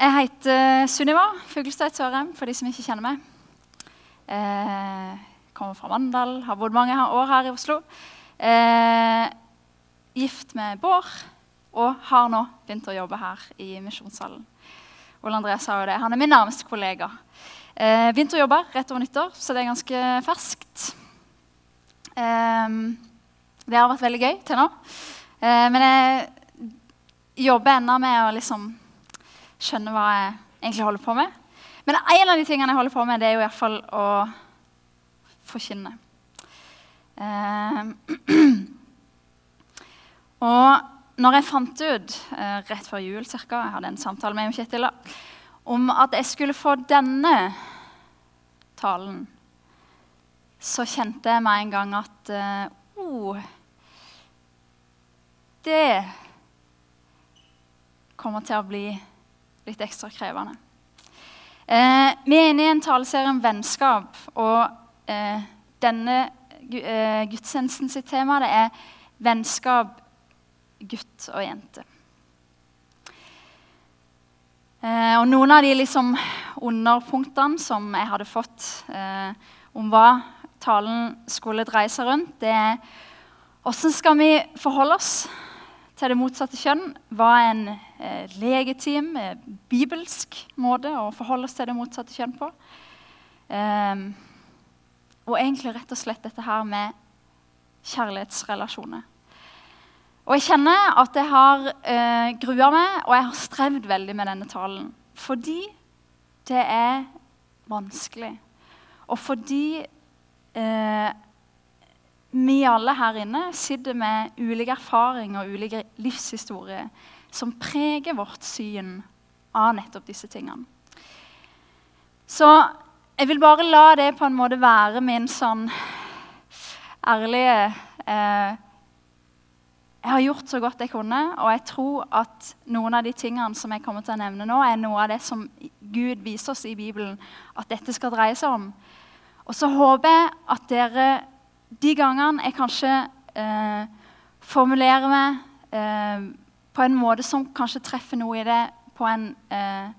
Jeg heter Sunniva Fuglestad Sørheim, for de som ikke kjenner meg. Eh, kommer fra Mandal, har bodd mange år her i Oslo. Eh, gift med Bård og har nå begynt å jobbe her i Misjonssalen. Ole André sa jo det. Han er min nærmeste kollega. Eh, begynte å jobbe rett over nyttår, så det er ganske ferskt. Eh, det har vært veldig gøy til nå. Eh, men jeg jobber ennå med å liksom skjønne hva jeg egentlig holder på med. Men en av de tingene jeg holder på med, det er jo iallfall å forkynne. Eh, og når jeg fant ut eh, rett før jul cirka, jeg hadde en samtale med Kjetil om at jeg skulle få denne talen, så kjente jeg med en gang at eh, oh, Det kommer til å bli litt ekstra krevende. Eh, vi er inne i en taleserie om vennskap. Og eh, denne eh, gudstjenesten sitt tema det er vennskap gutt og jente. Eh, og noen av de liksom underpunktene som jeg hadde fått eh, om hva talen skulle dreie seg rundt, det er hvordan skal vi forholde oss til det motsatte kjønn Hva er en eh, legitim, eh, bibelsk måte å forholde oss til det motsatte kjønn på. Eh, og egentlig rett og slett dette her med kjærlighetsrelasjoner. Og jeg kjenner at jeg har eh, grua meg, og jeg har strevd veldig med denne talen. Fordi det er vanskelig. Og fordi vi alle her inne sitter med ulike erfaringer og ulike livshistorier som preger vårt syn av nettopp disse tingene. Så jeg vil bare la det på en måte være min sånn ærlige eh, Jeg har gjort så godt jeg kunne, og jeg tror at noen av de tingene som jeg kommer til å nevne nå, er noe av det som Gud viser oss i Bibelen at dette skal dreie seg om. Og så håper jeg at dere de gangene jeg kanskje eh, formulerer meg eh, på en måte som kanskje treffer noe i det på en eh,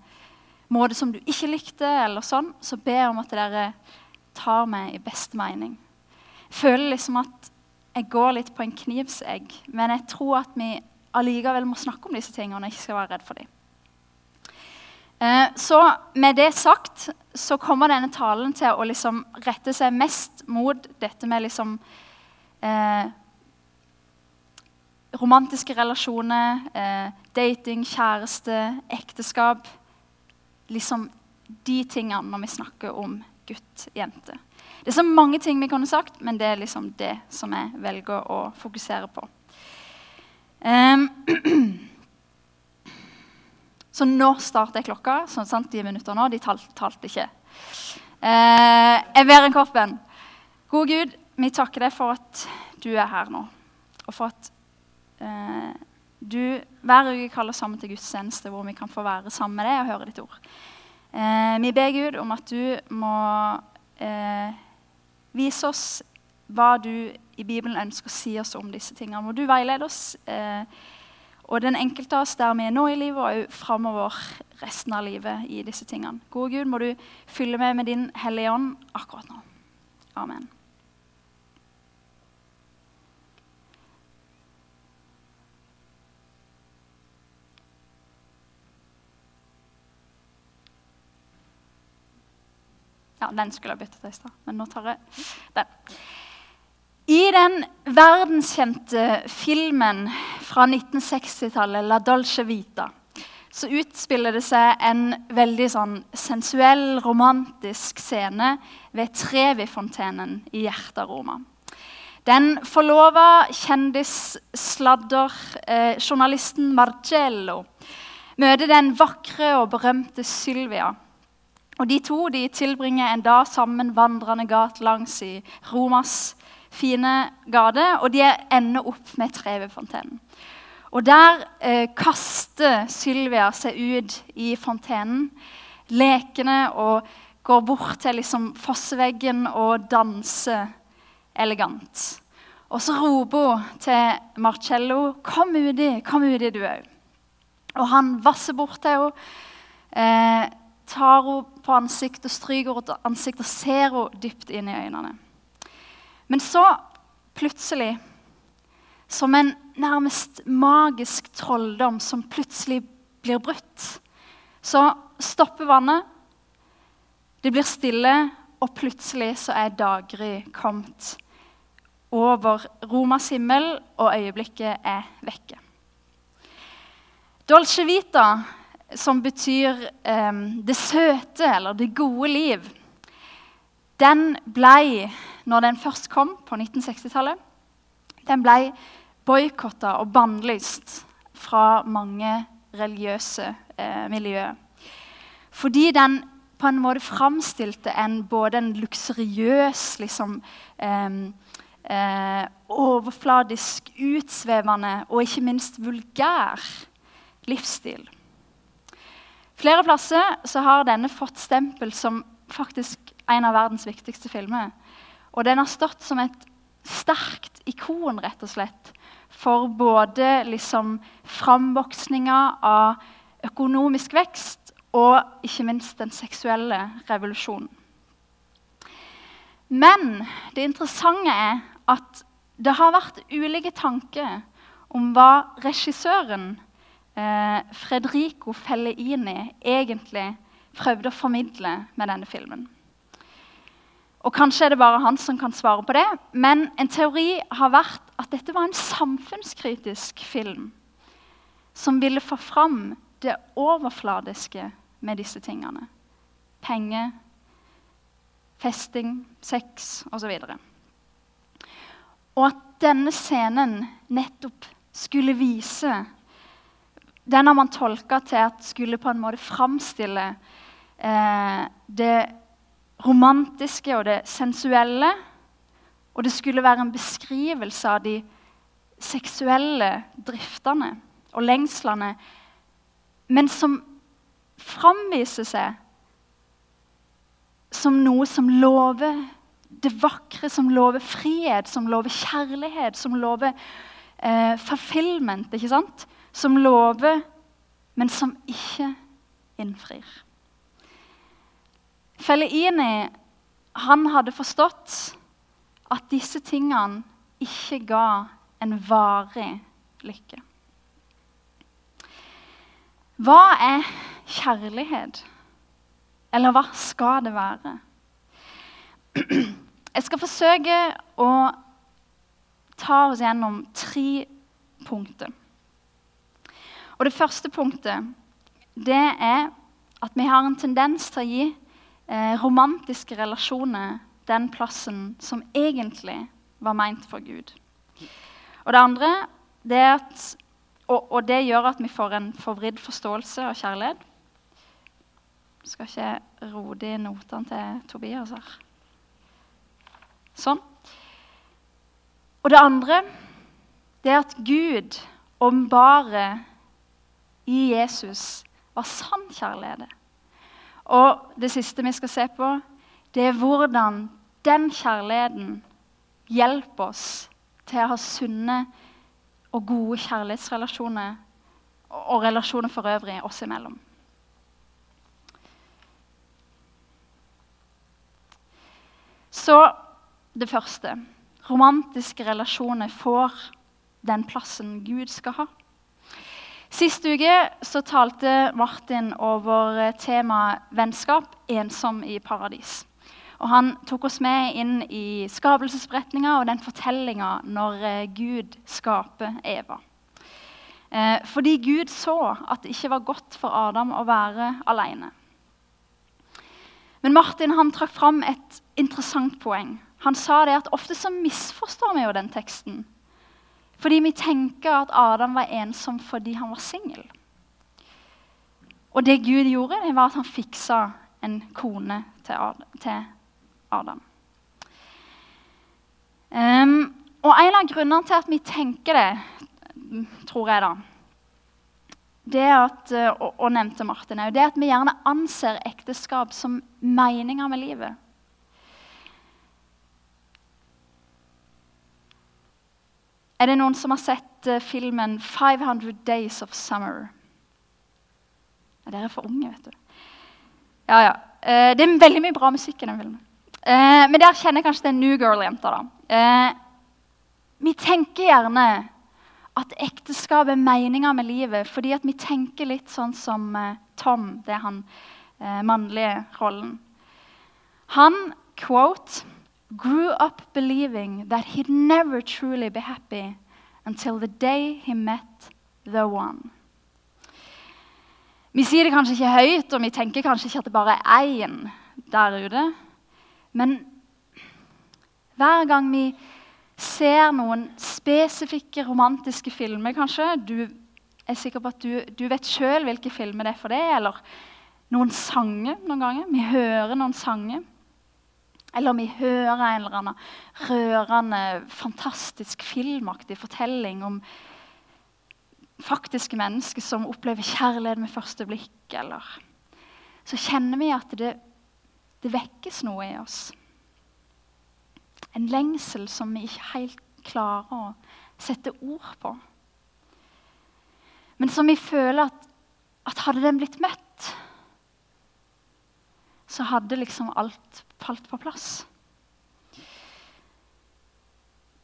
måte som du ikke likte, eller sånn, så ber jeg om at dere tar meg i beste mening. Jeg føler liksom at jeg går litt på en knivsegg, men jeg tror at vi allikevel må snakke om disse tingene og ikke skal være redd for dem. Eh, så med det sagt så kommer denne talen til å liksom rette seg mest mot dette med liksom eh, Romantiske relasjoner, eh, dating, kjæreste, ekteskap. Liksom de tingene når vi snakker om gutt, jente. Det er så mange ting vi kunne sagt, men det er liksom det som jeg velger å fokusere på. Um, Så nå starter jeg klokka. sånn sant, De minutter nå, de talte talt ikke. Eh, jeg ber en kort bønn. Gode Gud, vi takker deg for at du er her nå. Og for at eh, du hver uke kaller sammen til gudstjeneste hvor vi kan få være sammen med deg og høre ditt ord. Eh, vi ber Gud om at du må eh, vise oss hva du i Bibelen ønsker å si oss om disse tingene. Må du veilede oss. Eh, og den enkelte av oss der vi er nå i livet, og framover resten av livet i disse tingene. Gode Gud, må du fylle meg med din Hellige Ånd akkurat nå. Amen. Ja, den skulle jeg byttet i stad, men nå tar jeg den. I den verdenskjente filmen fra 1960-tallet, 'La Dolce Vita', så utspiller det seg en veldig sånn sensuell, romantisk scene ved Trevi-fontenen i hjertet av Roma. Den forlova kjendissladderjournalisten eh, Marcello møter den vakre og berømte Sylvia. Og De to de tilbringer en dag sammen vandrende gat langs i Romas fine gate, og de ender opp med Trevefontenen. Og Der eh, kaster Sylvia seg ut i fontenen, lekende, og går bort til liksom, fosseveggen og danser elegant. Og så roper hun til Marcello 'Kom uti, kom uti, du òg'. Og han vasser bort til henne, eh, tar hun på ansiktet og stryker henne ansiktet og ser henne dypt inn i øynene. Men så, plutselig, som en nærmest magisk trolldom som plutselig blir brutt, så stopper vannet. Det blir stille, og plutselig så er daggry kommet over Romas himmel, og øyeblikket er vekke. Dolce vita, som betyr eh, det søte eller det gode liv, den blei, når den først kom på 1960-tallet, den blei boikotta og bannlyst fra mange religiøse eh, miljøer. Fordi den på en måte framstilte en, både en luksuriøs liksom, eh, eh, overfladisk, utsvevende og ikke minst vulgær livsstil. Flere plasser så har denne fått stempel som faktisk en av verdens viktigste filmer. Og den har stått som et sterkt ikon rett og slett, for både liksom framvoksninga av økonomisk vekst og ikke minst den seksuelle revolusjonen. Men det interessante er at det har vært ulike tanker om hva regissøren eh, Fredrico Felleini egentlig prøvde å formidle med denne filmen. Og Kanskje er det bare han som kan svare på det, men en teori har vært at dette var en samfunnskritisk film som ville få fram det overfladiske med disse tingene. Penger, festing, sex osv. Og, og at denne scenen nettopp skulle vise Den har man tolka til at skulle på en måte framstille eh, det romantiske og det sensuelle. Og det skulle være en beskrivelse av de seksuelle driftene og lengslene, men som framviser seg som noe som lover det vakre, som lover frihet, som lover kjærlighet, som lover eh, fulfillment. ikke sant? Som lover, men som ikke innfrir. Feleini han hadde forstått at disse tingene ikke ga en varig lykke. Hva er kjærlighet? Eller hva skal det være? Jeg skal forsøke å ta oss gjennom tre punkter. Og Det første punktet det er at vi har en tendens til å gi eh, romantiske relasjoner den plassen som egentlig var meint for Gud. Og Det andre det er at og, og, det gjør at vi får en forvridd forståelse av kjærlighet. Jeg skal ikke rote i notene til Tobias her. Sånn. Og det andre det er at Gud åpenbarer i Jesus var sann kjærlighet. Og det siste vi skal se på, det er hvordan den kjærligheten hjelper oss til å ha sunne og gode kjærlighetsrelasjoner og relasjoner for øvrig oss imellom. Så det første romantiske relasjoner får den plassen Gud skal ha. Sist uke så talte Martin over temaet 'vennskap ensom i paradis'. Og Han tok oss med inn i skapelsesberetninga og den fortellinga når eh, Gud skaper Eva. Eh, fordi Gud så at det ikke var godt for Adam å være alene. Men Martin han trakk fram et interessant poeng. Han sa det at ofte så misforstår vi jo den teksten. Fordi vi tenker at Adam var ensom fordi han var singel. Og det Gud gjorde, det var at han fiksa en kone til Adam. Um, og En av grunnene til at vi tenker det, tror jeg, da, det at, eh, og, og nevnte Martin òg, det at vi gjerne anser ekteskap som meninga med livet. Er det noen som har sett uh, filmen 500 Days of Summer? Ja, dere er for unge, vet du. Ja, ja. Eh, det er veldig mye bra musikk i den filmen. Eh, men der kjenner jeg kanskje den New Girl-jenta. da. Eh, vi tenker gjerne at ekteskap er meninga med livet fordi at vi tenker litt sånn som eh, Tom, det er han eh, mannlige rollen. Han quote, grew up believing that he'd never truly be happy until the day he met the one. Vi sier det kanskje ikke høyt, og vi tenker kanskje ikke at det bare er én der ute. Men hver gang vi ser noen spesifikke romantiske filmer, kanskje Du er sikker på at du, du vet sjøl hvilke filmer det er for deg. Eller noen sanger noen ganger. Vi hører noen sanger. Eller om vi hører en eller annen rørende, fantastisk filmaktig fortelling om faktiske mennesker som opplever kjærlighet med første blikk. Eller så kjenner vi at det, det vekkes noe i oss. En lengsel som vi ikke helt klarer å sette ord på. Men som vi føler at, at hadde den blitt møtt, så hadde liksom alt falt på plass.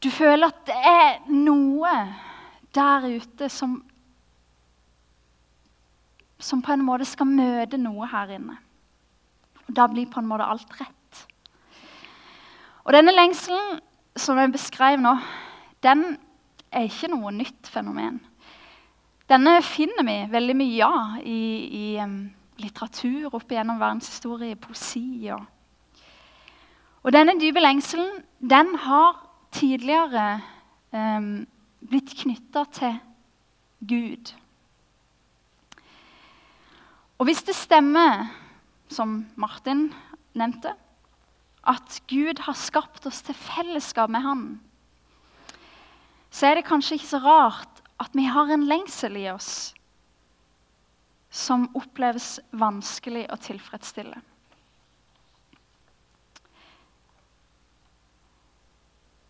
Du føler at det er noe der ute som Som på en måte skal møte noe her inne. Og Da blir på en måte alt rett. Og denne lengselen som jeg beskrev nå, den er ikke noe nytt fenomen. Denne finner vi veldig mye av i, i um, litteratur opp igjennom verdenshistorie, poesi og og denne dype lengselen den har tidligere um, blitt knytta til Gud. Og hvis det stemmer, som Martin nevnte, at Gud har skapt oss til fellesskap med Han, så er det kanskje ikke så rart at vi har en lengsel i oss som oppleves vanskelig å tilfredsstille.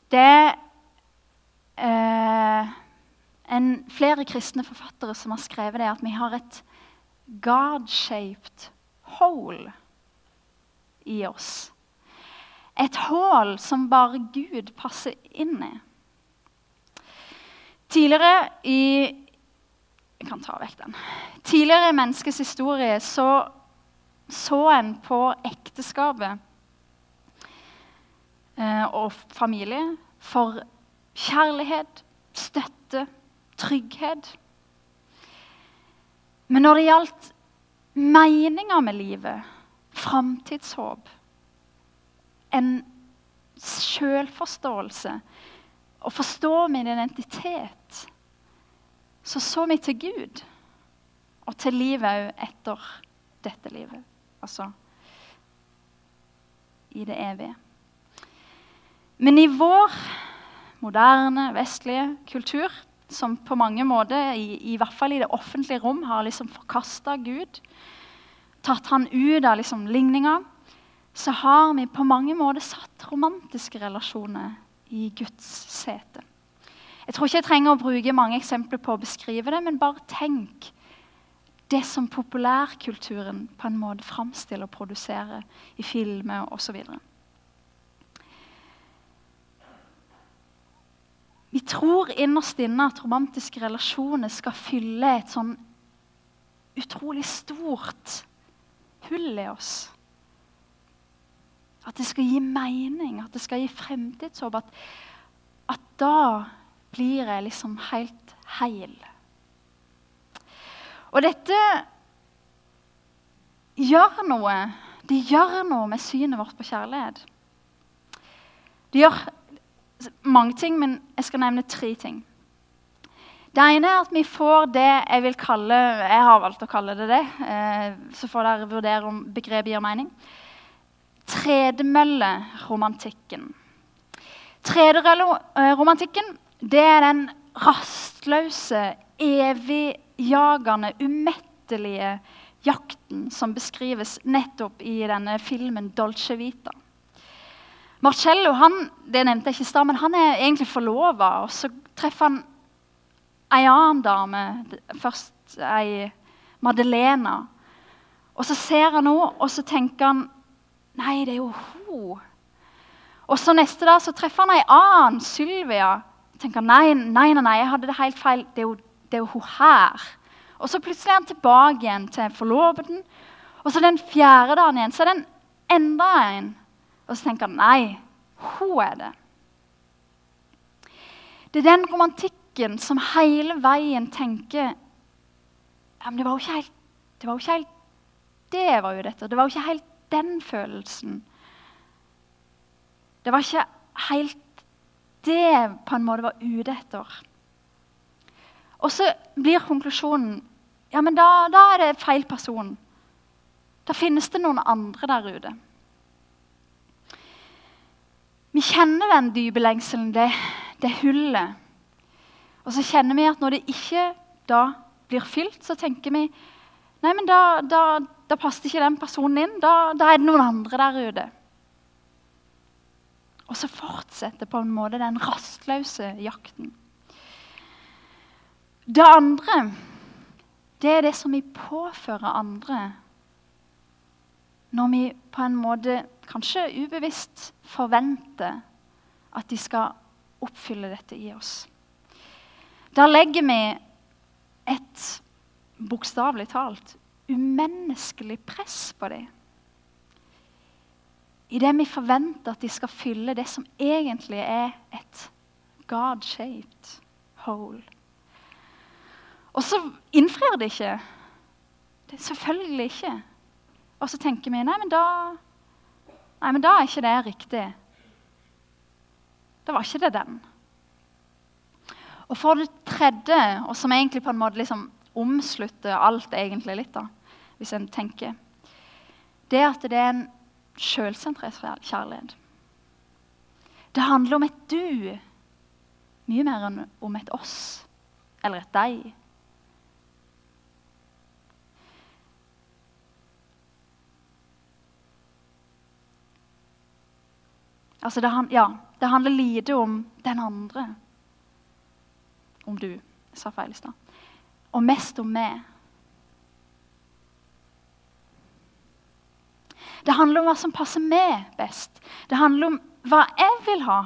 Det er eh, en, flere kristne forfattere som har skrevet det, at vi har et God-shaped hole i oss. Et hull som bare Gud passer inn i. Tidligere i Jeg kan ta vekk den. Tidligere i menneskets historie så, så en på ekteskapet Eh, og familie for kjærlighet, støtte, trygghet. Men når det gjaldt meninga med livet, framtidshåp, en sjølforståelse, å forstå min identitet, så så vi til Gud og til livet òg etter dette livet. Altså i det evige. Men i vår moderne, vestlige kultur, som på mange måter, i, i hvert fall i det offentlige rom, har liksom forkasta Gud, tatt han ut av liksom ligninga, så har vi på mange måter satt romantiske relasjoner i Guds sete. Jeg tror ikke jeg trenger å bruke mange eksempler på å beskrive det, men bare tenk det som populærkulturen på en måte framstiller og produserer i filmer osv. Vi tror innerst inne at romantiske relasjoner skal fylle et sånn utrolig stort hull i oss. At det skal gi mening, at det skal gi fremtidshåp. At, at da blir jeg liksom helt heil. Og dette gjør noe. Det gjør noe med synet vårt på kjærlighet. Det gjør mange ting, men jeg skal nevne tre ting. Det ene er at vi får det jeg vil kalle Jeg har valgt å kalle det det. Eh, så får dere vurdere om begrepet gir mening. Tredemølleromantikken. Tredemølleromantikken det er den rastløse, evigjagende, umettelige jakten som beskrives nettopp i denne filmen 'Dolce Vita'. Marcello han, det nevnte jeg ikke sted, men han er egentlig forlova. Og så treffer han ei annen dame, først ei Madelena. Og så ser han henne, og så tenker han Nei, det er jo hun. Og så Neste dag så treffer han ei annen, Sylvia. Tenker nei, nei, nei, nei, jeg hadde det helt feil. Det er jo, det er jo hun her. Og så plutselig er han tilbake igjen til forloveden. Og så den fjerde dagen igjen så er det enda en. Og så tenker han nei, hun er det. Det er den romantikken som hele veien tenker ja, men det var jo ikke helt det var jo ikke helt det var jo dette. Det var jo ikke helt den følelsen. Det var ikke helt det på en måte var ute etter. Og så blir konklusjonen ja, men da, da er det feil person. Da finnes det noen andre der ute. Vi kjenner den dype lengselen, det, det hullet. Og så kjenner vi at når det ikke da blir fylt, så tenker vi nei, men da, da, da passet ikke den personen inn. Da, da, er det noen andre der ute. Og så fortsetter på en måte den rastløse jakten. Det andre, det er det som vi påfører andre når vi på en måte, kanskje ubevisst, forventer at de skal oppfylle dette i oss. Da legger vi et bokstavelig talt umenneskelig press på dem. Idet vi forventer at de skal fylle det som egentlig er et God-shaped hole. Og så innfrir de ikke. Det selvfølgelig ikke. Og så tenker vi nei, men da, nei, men da er ikke det riktig. Da var ikke det den. Og for det tredje, og som egentlig på en måte liksom omslutter alt egentlig litt, da, hvis en tenker, det er at det er en sjølsentrert kjærlighet. Det handler om et du mye mer enn om et oss eller et deg. Altså det, ja, det handler lite om den andre. Om du. Sa feil i stad. Og mest om meg. Det handler om hva som passer meg best. Det handler om hva jeg vil ha.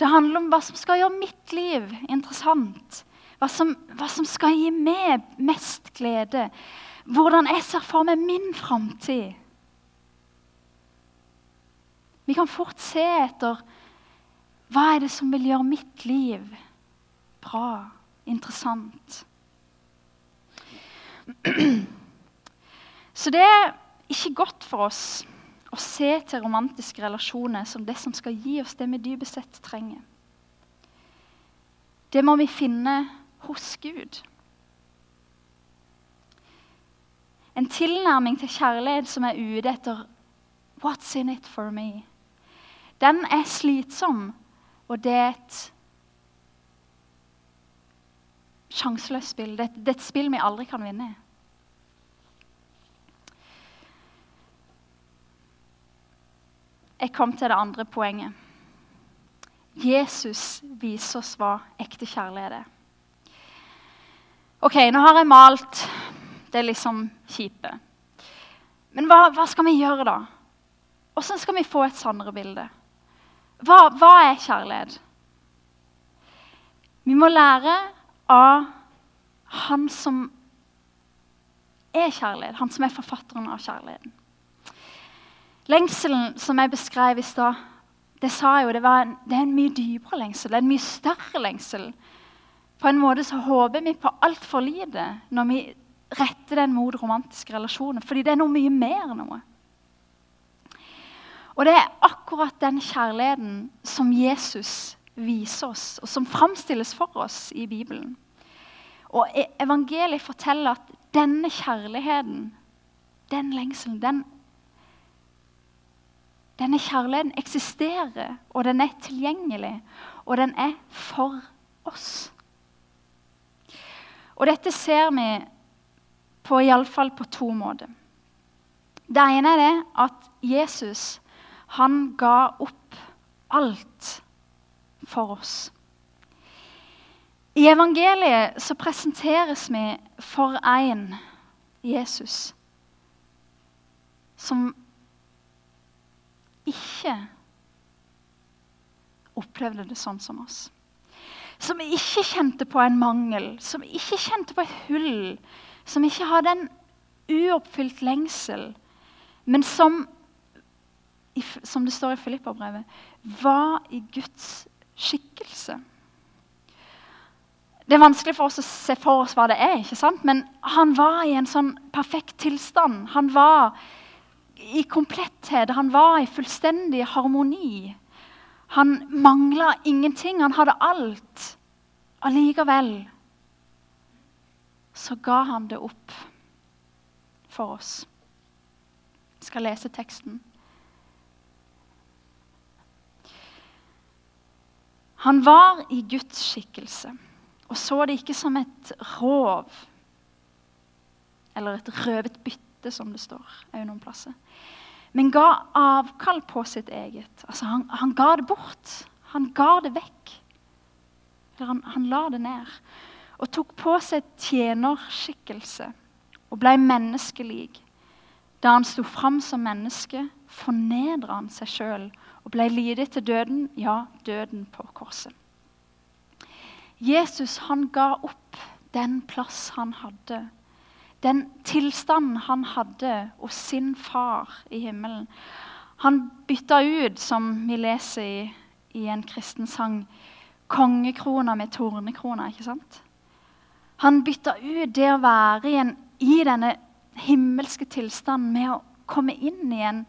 Det handler om hva som skal gjøre mitt liv interessant. Hva som, hva som skal gi meg mest glede. Hvordan jeg ser for meg min framtid. Vi kan fort se etter hva er det som vil gjøre mitt liv bra, interessant. Så det er ikke godt for oss å se til romantiske relasjoner som det som skal gi oss det vi dypest sett trenger. Det må vi finne hos Gud. En tilnærming til kjærlighet som er ute etter 'What's in it for me?' Den er slitsom, og det er et sjanseløst spill. Det, er et spill vi aldri kan vinne. Jeg kom til det andre poenget. Jesus viser oss hva ekte kjærlighet er. Ok, nå har jeg malt det liksom kjipe. Men hva, hva skal vi gjøre, da? Åssen skal vi få et sannere bilde? Hva, hva er kjærlighet? Vi må lære av han som er kjærlighet, han som er forfatteren av kjærligheten. Lengselen som jeg beskrev i stad, det sa jeg jo, det, en, det, er en mye dypere lengsel. Det er en mye større lengsel. På en måte så håper vi på altfor lite når vi retter den mot romantiske relasjoner. Fordi det er noe mye mer enn noe. Og det er akkurat den kjærligheten som Jesus viser oss, og som framstilles for oss i Bibelen. Og e- evangeliet forteller at denne kjærligheten, den lengselen, den, denne kjærligheten eksisterer, og den er tilgjengelig, og den er for oss. Og dette ser vi på iallfall på to måter. Det ene er det at Jesus han ga opp alt for oss. I evangeliet så presenteres vi for en Jesus som ikke opplevde det sånn som oss. Som ikke kjente på en mangel, som ikke kjente på et hull, som ikke hadde en uoppfylt lengsel, men som, som det står i Filippa-brevet, var i Guds skikkelse. Det er vanskelig for oss å se for oss hva det er, ikke sant? men han var i en sånn perfekt tilstand. Han var i kompletthet, han var i fullstendig harmoni. Han mangla ingenting, han hadde alt. Allikevel så ga han det opp for oss. Jeg skal lese teksten. Han var i Guds skikkelse og så det ikke som et rov eller et røvet bytte, som det står noen plasser. Men ga avkall på sitt eget. Altså, han, han ga det bort. Han ga det vekk. Eller han, han la det ned. Og tok på seg tjenerskikkelse og ble menneskelik. Da han sto fram som menneske, fornedra han seg sjøl og ble lidet til døden, ja, døden på korset. Jesus han ga opp den plass han hadde. Den tilstanden han hadde hos sin far i himmelen. Han bytta ut, som vi leser i, i en kristen sang, kongekrona med tornekrona. ikke sant? Han bytta ut det å være i, en, i denne himmelske tilstanden med å komme inn i en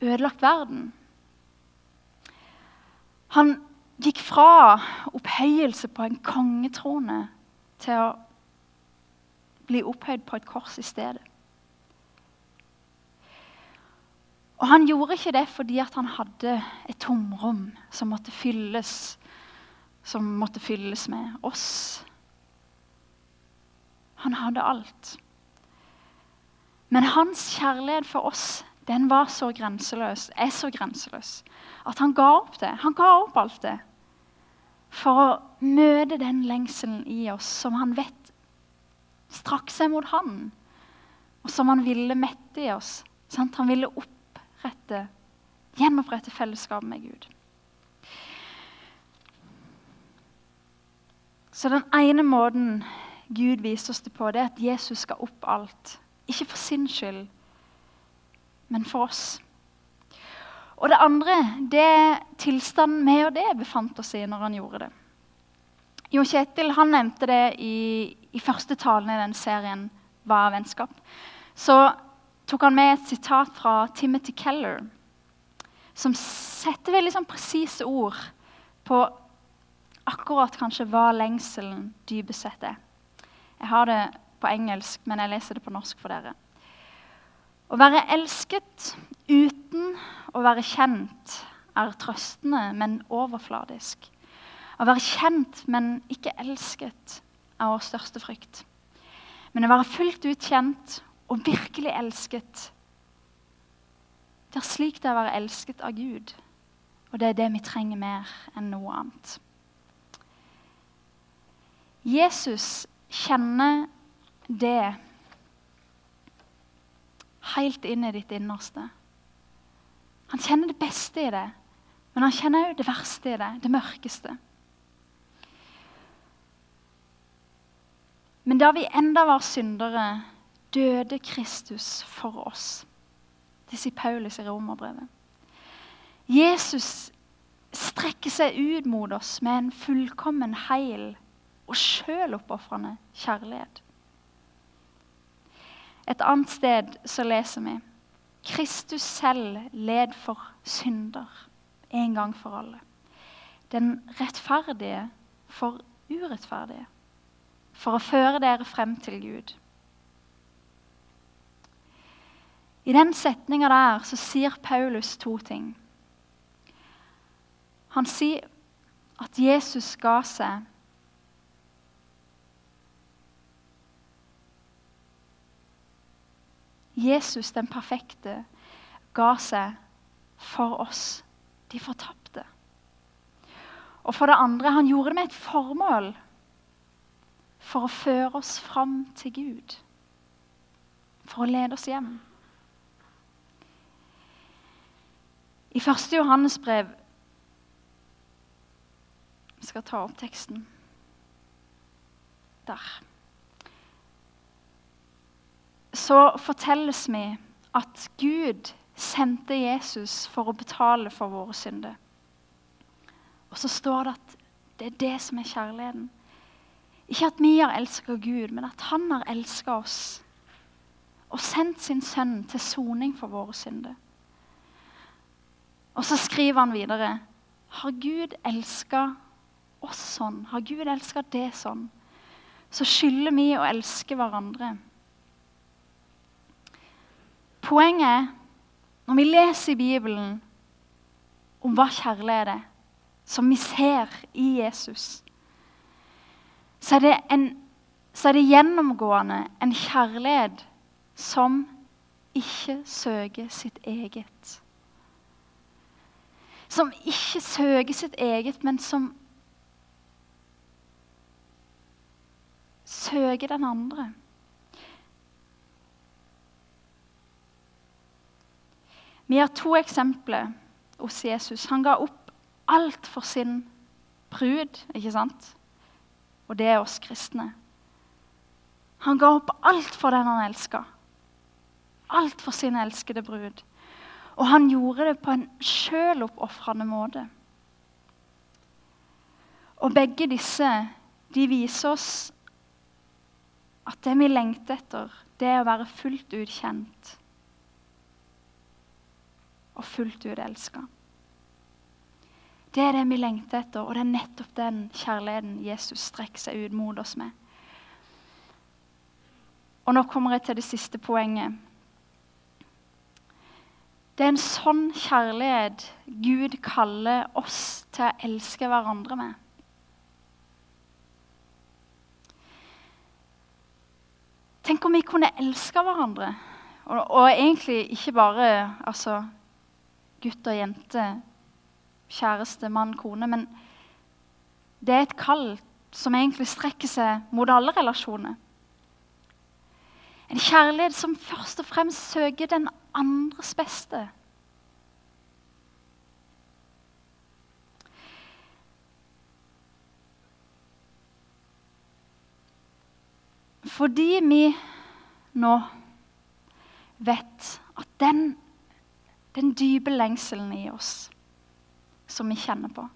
ødelagt verden. Han gikk fra opphøyelse på en kongetrone til å bli opphøyd på et kors i stedet. Og han gjorde ikke det fordi han hadde et tomrom som måtte fylles, som måtte fylles med oss. Han hadde alt. Men hans kjærlighet for oss den var så grenseløs, er så grenseløs, at han ga opp det. Han ga opp alt det for å møte den lengselen i oss som han vet strakk seg mot han, og som han ville mette i oss. Sant? Han ville opprette, gjenopprette fellesskapet med Gud. Så den ene måten Gud viser oss det på, det er at Jesus skal opp alt. Ikke for sin skyld, men for oss. Og det andre det er tilstanden vi og det befant oss i når han gjorde det. Jo Kjetil han nevnte det i, i første talen i den serien Hva er vennskap? Så tok han med et sitat fra Timothy Keller, som setter veldig sånn presise ord på akkurat kanskje hva lengselen dypest sett er. Jeg har det på engelsk, men jeg leser det på norsk for dere. Å være elsket uten å være kjent er trøstende, men overfladisk. Å være kjent, men ikke elsket, er vår største frykt. Men å være fullt ut kjent og virkelig elsket, det er slik det er å være elsket av Gud. Og det er det vi trenger mer enn noe annet. Jesus kjenner det helt inn i ditt innerste. Han kjenner det beste i det, men han kjenner òg det verste i det, det mørkeste. Men da vi enda var syndere, døde Kristus for oss. Det sier Paulus i Romerbrevet. Jesus strekker seg ut mot oss med en fullkommen, heil og sjøloppofrende kjærlighet. Et annet sted så leser vi Kristus selv led for synder en gang for alle. Den rettferdige for urettferdige. For å føre dere frem til Gud. I den setninga der så sier Paulus to ting. Han sier at Jesus ga seg Jesus den perfekte ga seg for oss, de fortapte. Og for det andre, han gjorde det med et formål. For å føre oss fram til Gud. For å lede oss hjem. I første Johannes brev Jeg skal ta opp teksten. Der. Så fortelles vi at Gud sendte Jesus for å betale for våre synder. Og så står det at det er det som er kjærligheten. Ikke at vi har elska Gud, men at han har elska oss og sendt sin sønn til soning for våre synder. Og så skriver han videre Har Gud elska oss sånn, har Gud elska det sånn, så skylder vi å elske hverandre. Poenget er, når vi leser i Bibelen om hva kjærlighet er, som vi ser i Jesus, så er det, en, så er det gjennomgående en kjærlighet som ikke søker sitt eget. Som ikke søker sitt eget, men som søker den andre. Vi har to eksempler hos Jesus. Han ga opp alt for sin brud, ikke sant? Og det er oss kristne. Han ga opp alt for den han elska. Alt for sin elskede brud. Og han gjorde det på en sjøloppofrende måte. Og begge disse de viser oss at det vi lengter etter, det er å være fullt ut kjent og fullt ut elska. Det er det vi lengter etter, og det er nettopp den kjærligheten Jesus strekker seg ut mot oss med. Og nå kommer jeg til det siste poenget. Det er en sånn kjærlighet Gud kaller oss til å elske hverandre med. Tenk om vi kunne elske hverandre. Og, og egentlig ikke bare altså, gutt og jente, kjæreste, mann, kone. Men det er et kall som egentlig strekker seg mot alle relasjoner. En kjærlighet som først og fremst søker den andres beste. Fordi vi nå vet at den den dype lengselen i oss som vi kjenner på.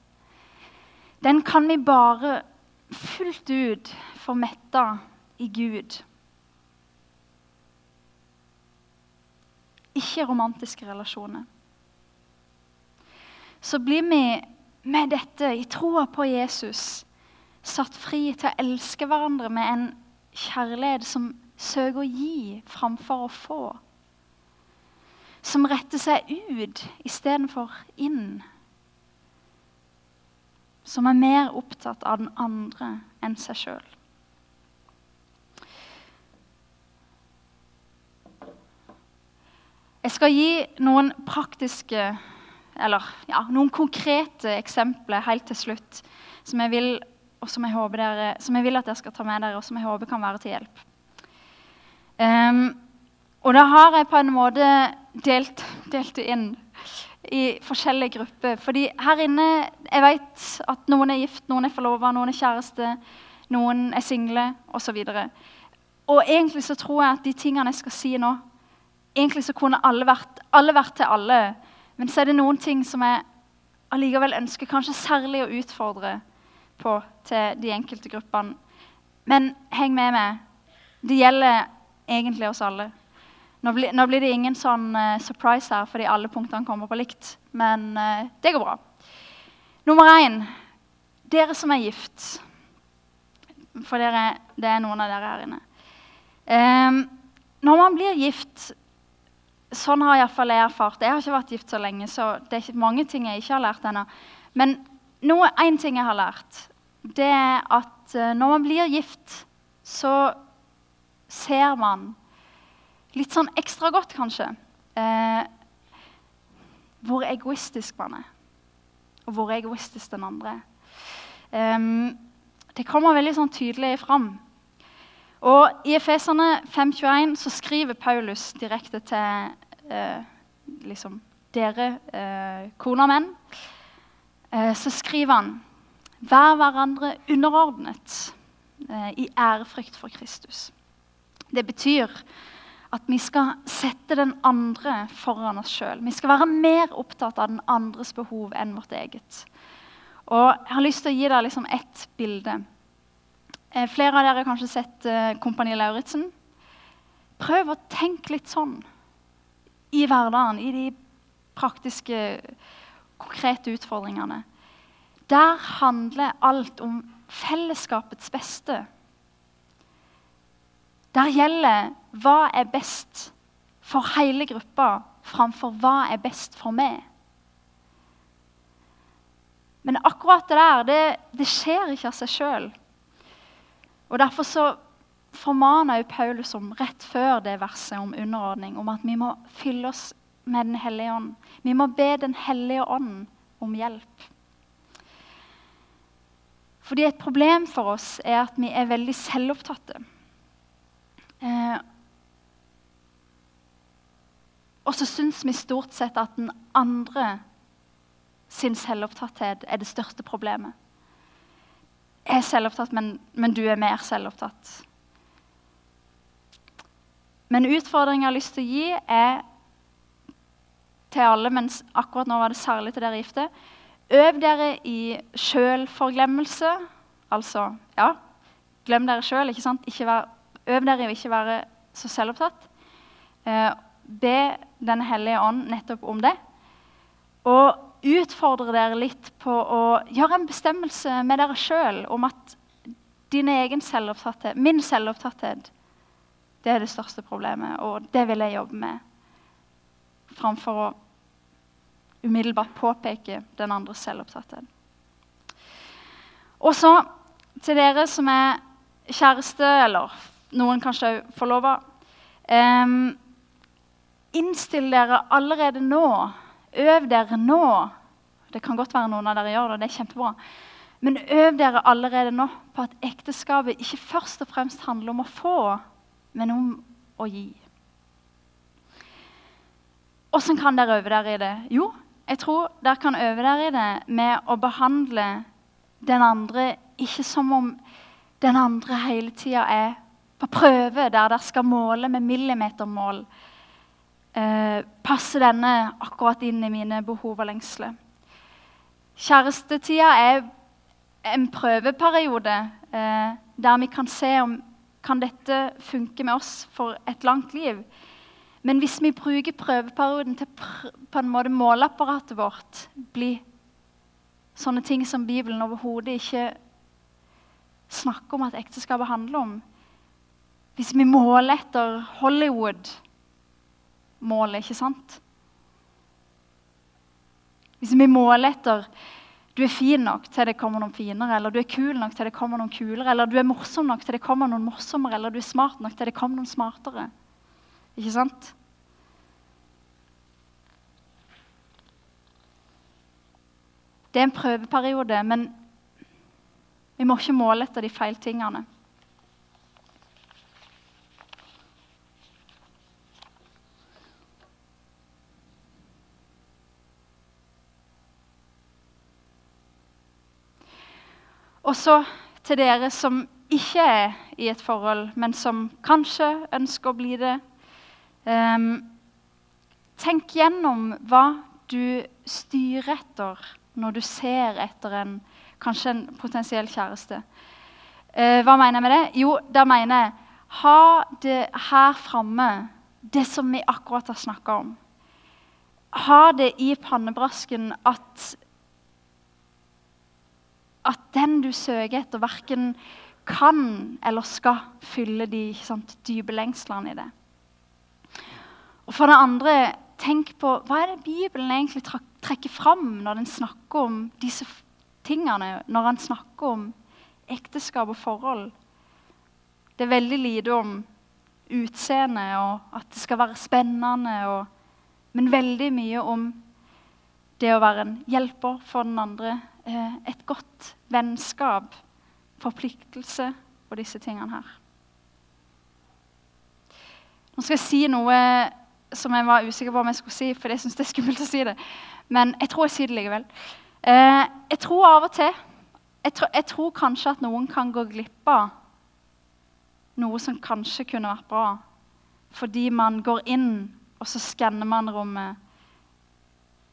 Den kan vi bare fullt ut få metta i Gud. Ikke romantiske relasjoner. Så blir vi med dette, i troa på Jesus, satt fri til å elske hverandre med en kjærlighet som søker å gi framfor å få som retter seg ut istedenfor inn. Som er mer opptatt av den andre enn seg sjøl. Jeg skal gi noen praktiske, eller ja, noen konkrete eksempler helt til slutt. Som jeg, vil, som, jeg dere, som jeg vil, at dere skal ta med dere, og som jeg håper kan være til hjelp. Um, og da har jeg på en måte delt, det inn i forskjellige grupper. Fordi her inne Jeg vet at noen er gift, noen er forlova, noen er kjæreste, noen er single osv. Og, og egentlig så tror jeg at de tingene jeg skal si nå Egentlig så kunne alle vært, alle vært til alle. Men så er det noen ting som jeg allikevel ønsker kanskje særlig å utfordre på til de enkelte gruppene. Men heng med meg. Det gjelder egentlig oss alle. Nå, blir, nå blir det ingen sånn uh, surprise her fordi alle punktene kommer på likt. Men uh, det går bra. Nummer én dere som er gift. For dere, det er noen av dere her inne. Um, når man blir gift Sånn har iallfall jeg erfart. Jeg har ikke vært gift så lenge, så det er ikke mange ting jeg ikke har lært ennå. Men én ting jeg har lært, det er at uh, når man blir gift, så ser man litt sånn ekstra godt, kanskje, eh, hvor egoistisk man er. Og hvor egoistisk den andre er. Um, det kommer veldig sånn tydelig fram. Og I Efeserne 5,21 så skriver Paulus direkte til eh, liksom, dere eh, koner og menn, eh, så skriver han Vær hverandre underordnet eh, i ærefrykt for Kristus. Det betyr at vi skal sette den andre foran oss sjøl. Vi skal være mer opptatt av den andres behov enn vårt eget. Og Jeg har lyst til å gi deg liksom ett bilde. Eh, flere av dere har kanskje sett eh, Kompani Lauritzen. Prøv å tenke litt sånn i hverdagen, i de praktiske, konkrete utfordringene. Der handler alt om fellesskapets beste. Der gjelder hva er best for hele gruppa framfor hva er best for meg. Men akkurat det der, det, det skjer ikke av seg sjøl. Og Derfor så formaner jo Paulus om rett før det verset om underordning, om at vi må fylle oss med Den hellige ånd. Vi må be Den hellige ånd om hjelp. Fordi Et problem for oss er at vi er veldig selvopptatte. Eh, og så syns vi stort sett at den andre sin selvopptatthet er det største problemet. Jeg er selvopptatt, men, men du er mer selvopptatt. Men utfordringen jeg har lyst til å gi, er til alle, men akkurat nå var det særlig til dere gifte. Øv dere i sjølforglemmelse. Altså, ja, glem dere sjøl. Øv dere i å ikke være så selvopptatt. Eh, be Den hellige ånd nettopp om det. Og utfordre dere litt på å gjøre en bestemmelse med dere sjøl om at din egen selvopptatthet, min selvopptatthet, det er det største problemet, og det vil jeg jobbe med. Framfor å umiddelbart påpeke den andres selvopptatthet. Og så til dere som er kjæreste, eller noen kanskje òg forlova. Um, innstill dere allerede nå. Øv dere nå. Det kan godt være noen av dere gjør det. det er kjempebra. Men øv dere allerede nå på at ekteskapet ikke først og fremst handler om å få, men om å gi. Åssen kan dere øve dere i det? Jo, jeg tror dere kan øve dere i det med å behandle den andre ikke som om den andre hele tida er på prøve der dere skal måle med millimetermål. Eh, passer denne akkurat inn i mine behov og lengsler? Kjærestetida er en prøveperiode eh, der vi kan se om kan dette funke med oss for et langt liv. Men hvis vi bruker prøveperioden til pr på en måte måleapparatet vårt blir sånne ting som Bibelen overhodet ikke snakker om at ekteskapet handler om, hvis vi måler etter Hollywood-målet, ikke sant? Hvis vi måler etter du er fin nok til det kommer noen finere, eller du er kul nok til det kommer noen kulere, eller du er morsom nok til det kommer noen morsommere, eller du er smart nok til det kommer noen smartere. Ikke sant? Det er en prøveperiode, men vi må ikke måle etter de feil tingene. Og så til dere som ikke er i et forhold, men som kanskje ønsker å bli det. Um, tenk gjennom hva du styrer etter når du ser etter en, kanskje en potensiell kjæreste. Uh, hva mener jeg med det? Jo, da mener jeg ha det her framme, det som vi akkurat har snakka om. Ha det i pannebrasken at at den du søker etter, verken kan eller skal fylle de sant, dype lengslene i det. Og For det andre, tenk på hva er det Bibelen egentlig trekker fram når den snakker om disse tingene, når han snakker om ekteskap og forhold. Det er veldig lite om utseende og at det skal være spennende, og, men veldig mye om det å være en hjelper for den andre, et godt vennskap, forpliktelse og disse tingene her. Nå skal jeg si noe som jeg var usikker på om jeg skulle si, for jeg syns det er skummelt å si det. Men jeg tror jeg sier det likevel. Eh, jeg tror av og til jeg, tror, jeg tror kanskje at noen kan gå glipp av noe som kanskje kunne vært bra. Fordi man går inn, og så skanner man rommet.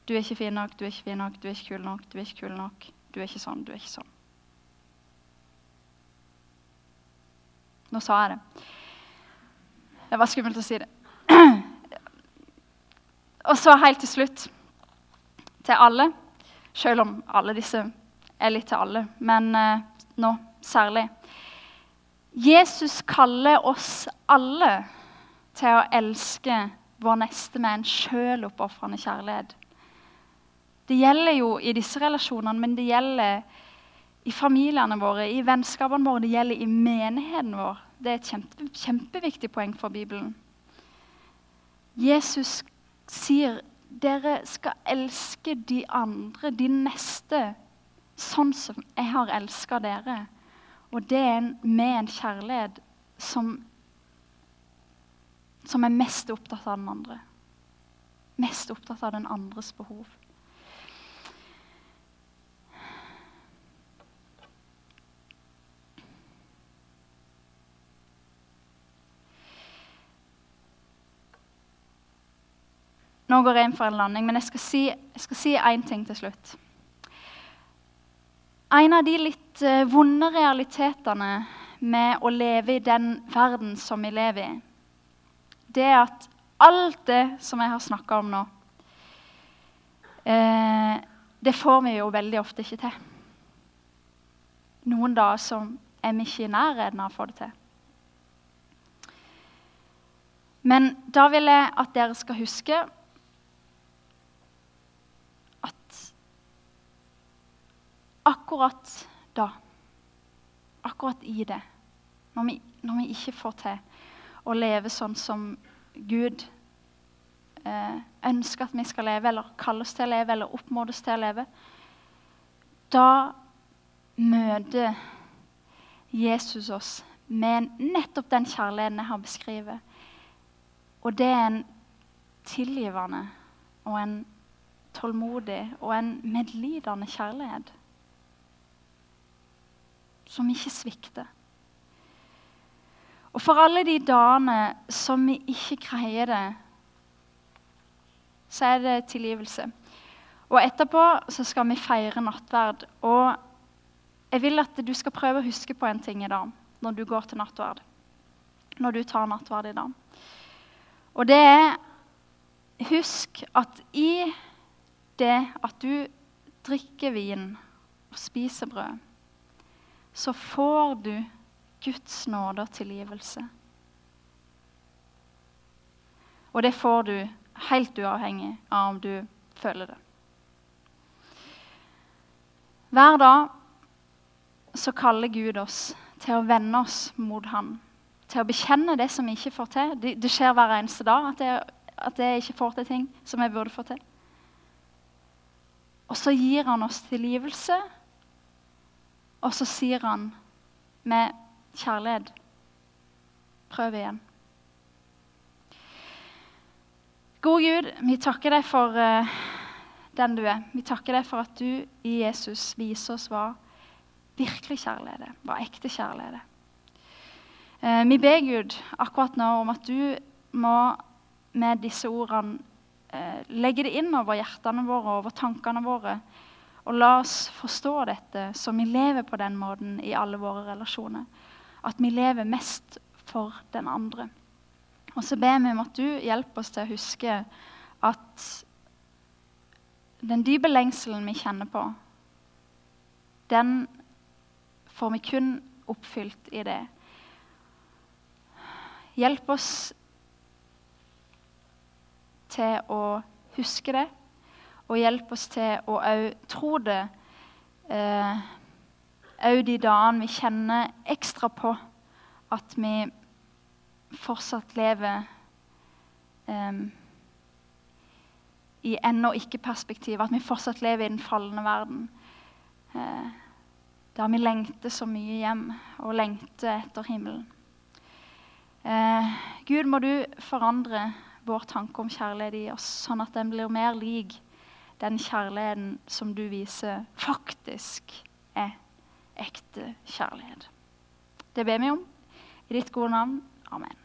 Du er ikke fin nok, du er ikke fin nok, du er ikke kul nok, du er ikke kul nok. Du er ikke sånn, du er ikke sånn. Nå sa jeg det. Det var skummelt å si det. Og så helt til slutt til alle, selv om alle disse er litt til alle, men eh, nå særlig. Jesus kaller oss alle til å elske vår neste med en sjøloppofrende kjærlighet. Det gjelder jo i disse relasjonene, men det gjelder i familiene våre, i vennskapene våre, det gjelder i menigheten vår. Det er et kjempe, kjempeviktig poeng for Bibelen. Jesus sier dere skal elske de andre, de neste, sånn som jeg har elska dere. Og det er med en kjærlighet som, som er mest opptatt av den andre. Mest opptatt av den andres behov. Nå går jeg inn for en landing, men jeg skal si, jeg si ting til slutt. En av de litt uh, vonde realitetene med å leve i den verden som vi lever i, det er at alt det som jeg har snakka om nå, eh, det får vi jo veldig ofte ikke til. Noen dager som er vi ikke i nærheten av å få det til. Men da vil jeg at dere skal huske akkurat da, akkurat i det, når vi, når vi ikke får til å leve sånn som Gud eh, ønsker at vi skal leve, eller kalles til å leve, eller oppmodes til å leve, da møter Jesus oss med nettopp den kjærligheten jeg har beskrevet. Og det er en tilgivende og en tålmodig og en medlidende kjærlighet som ikke svikter. Og for alle de dagene som vi ikke greier det, så er det tilgivelse. Og etterpå så skal vi feire nattverd. Og jeg vil at du skal prøve å huske på en ting i dag når du går til nattverd. Når du tar nattverd i dag. Og det er Husk at i det at du drikker vin og spiser brød så får du Guds nåde og tilgivelse. Og det får du helt uavhengig av om du føler det. Hver dag så kaller Gud oss til å vende oss mot Han. Til å bekjenne det som vi ikke får til. Det, skjer hver eneste dag at jeg, at jeg ikke får til ting som jeg burde få til. Og så gir Han oss tilgivelse og så sier han med kjærlighet Prøv igjen. Gode Gud, vi takker deg for uh, den du er. Vi takker deg for at du i Jesus viser oss hva virkelig kjærlighet er. Hva ekte kjærlighet er. Uh, vi ber Gud akkurat nå om at du må med disse ordene uh, legge det inn over hjertene våre, over tankene våre og la oss forstå dette så vi lever på den måten i alle våre relasjoner. At vi lever mest for den andre. Og så ber vi om at du hjelper oss til å huske at den dype lengselen vi kjenner på, den får vi kun oppfylt i det. Hjelp oss til å huske det og hjelpe oss til å òg tro det òg eh, de dagene vi kjenner ekstra på at vi fortsatt lever eh, i ennå ikke-perspektiv. At vi fortsatt lever i den falne verden. Eh, der vi lengter så mye hjem og lengter etter himmelen. Eh, Gud, må du forandre vår tanke om kjærlighet i oss, sånn at den blir mer lik den kjærligheten som du viser, faktisk er ekte kjærlighet. Det ber vi om. I ditt gode navn. Amen.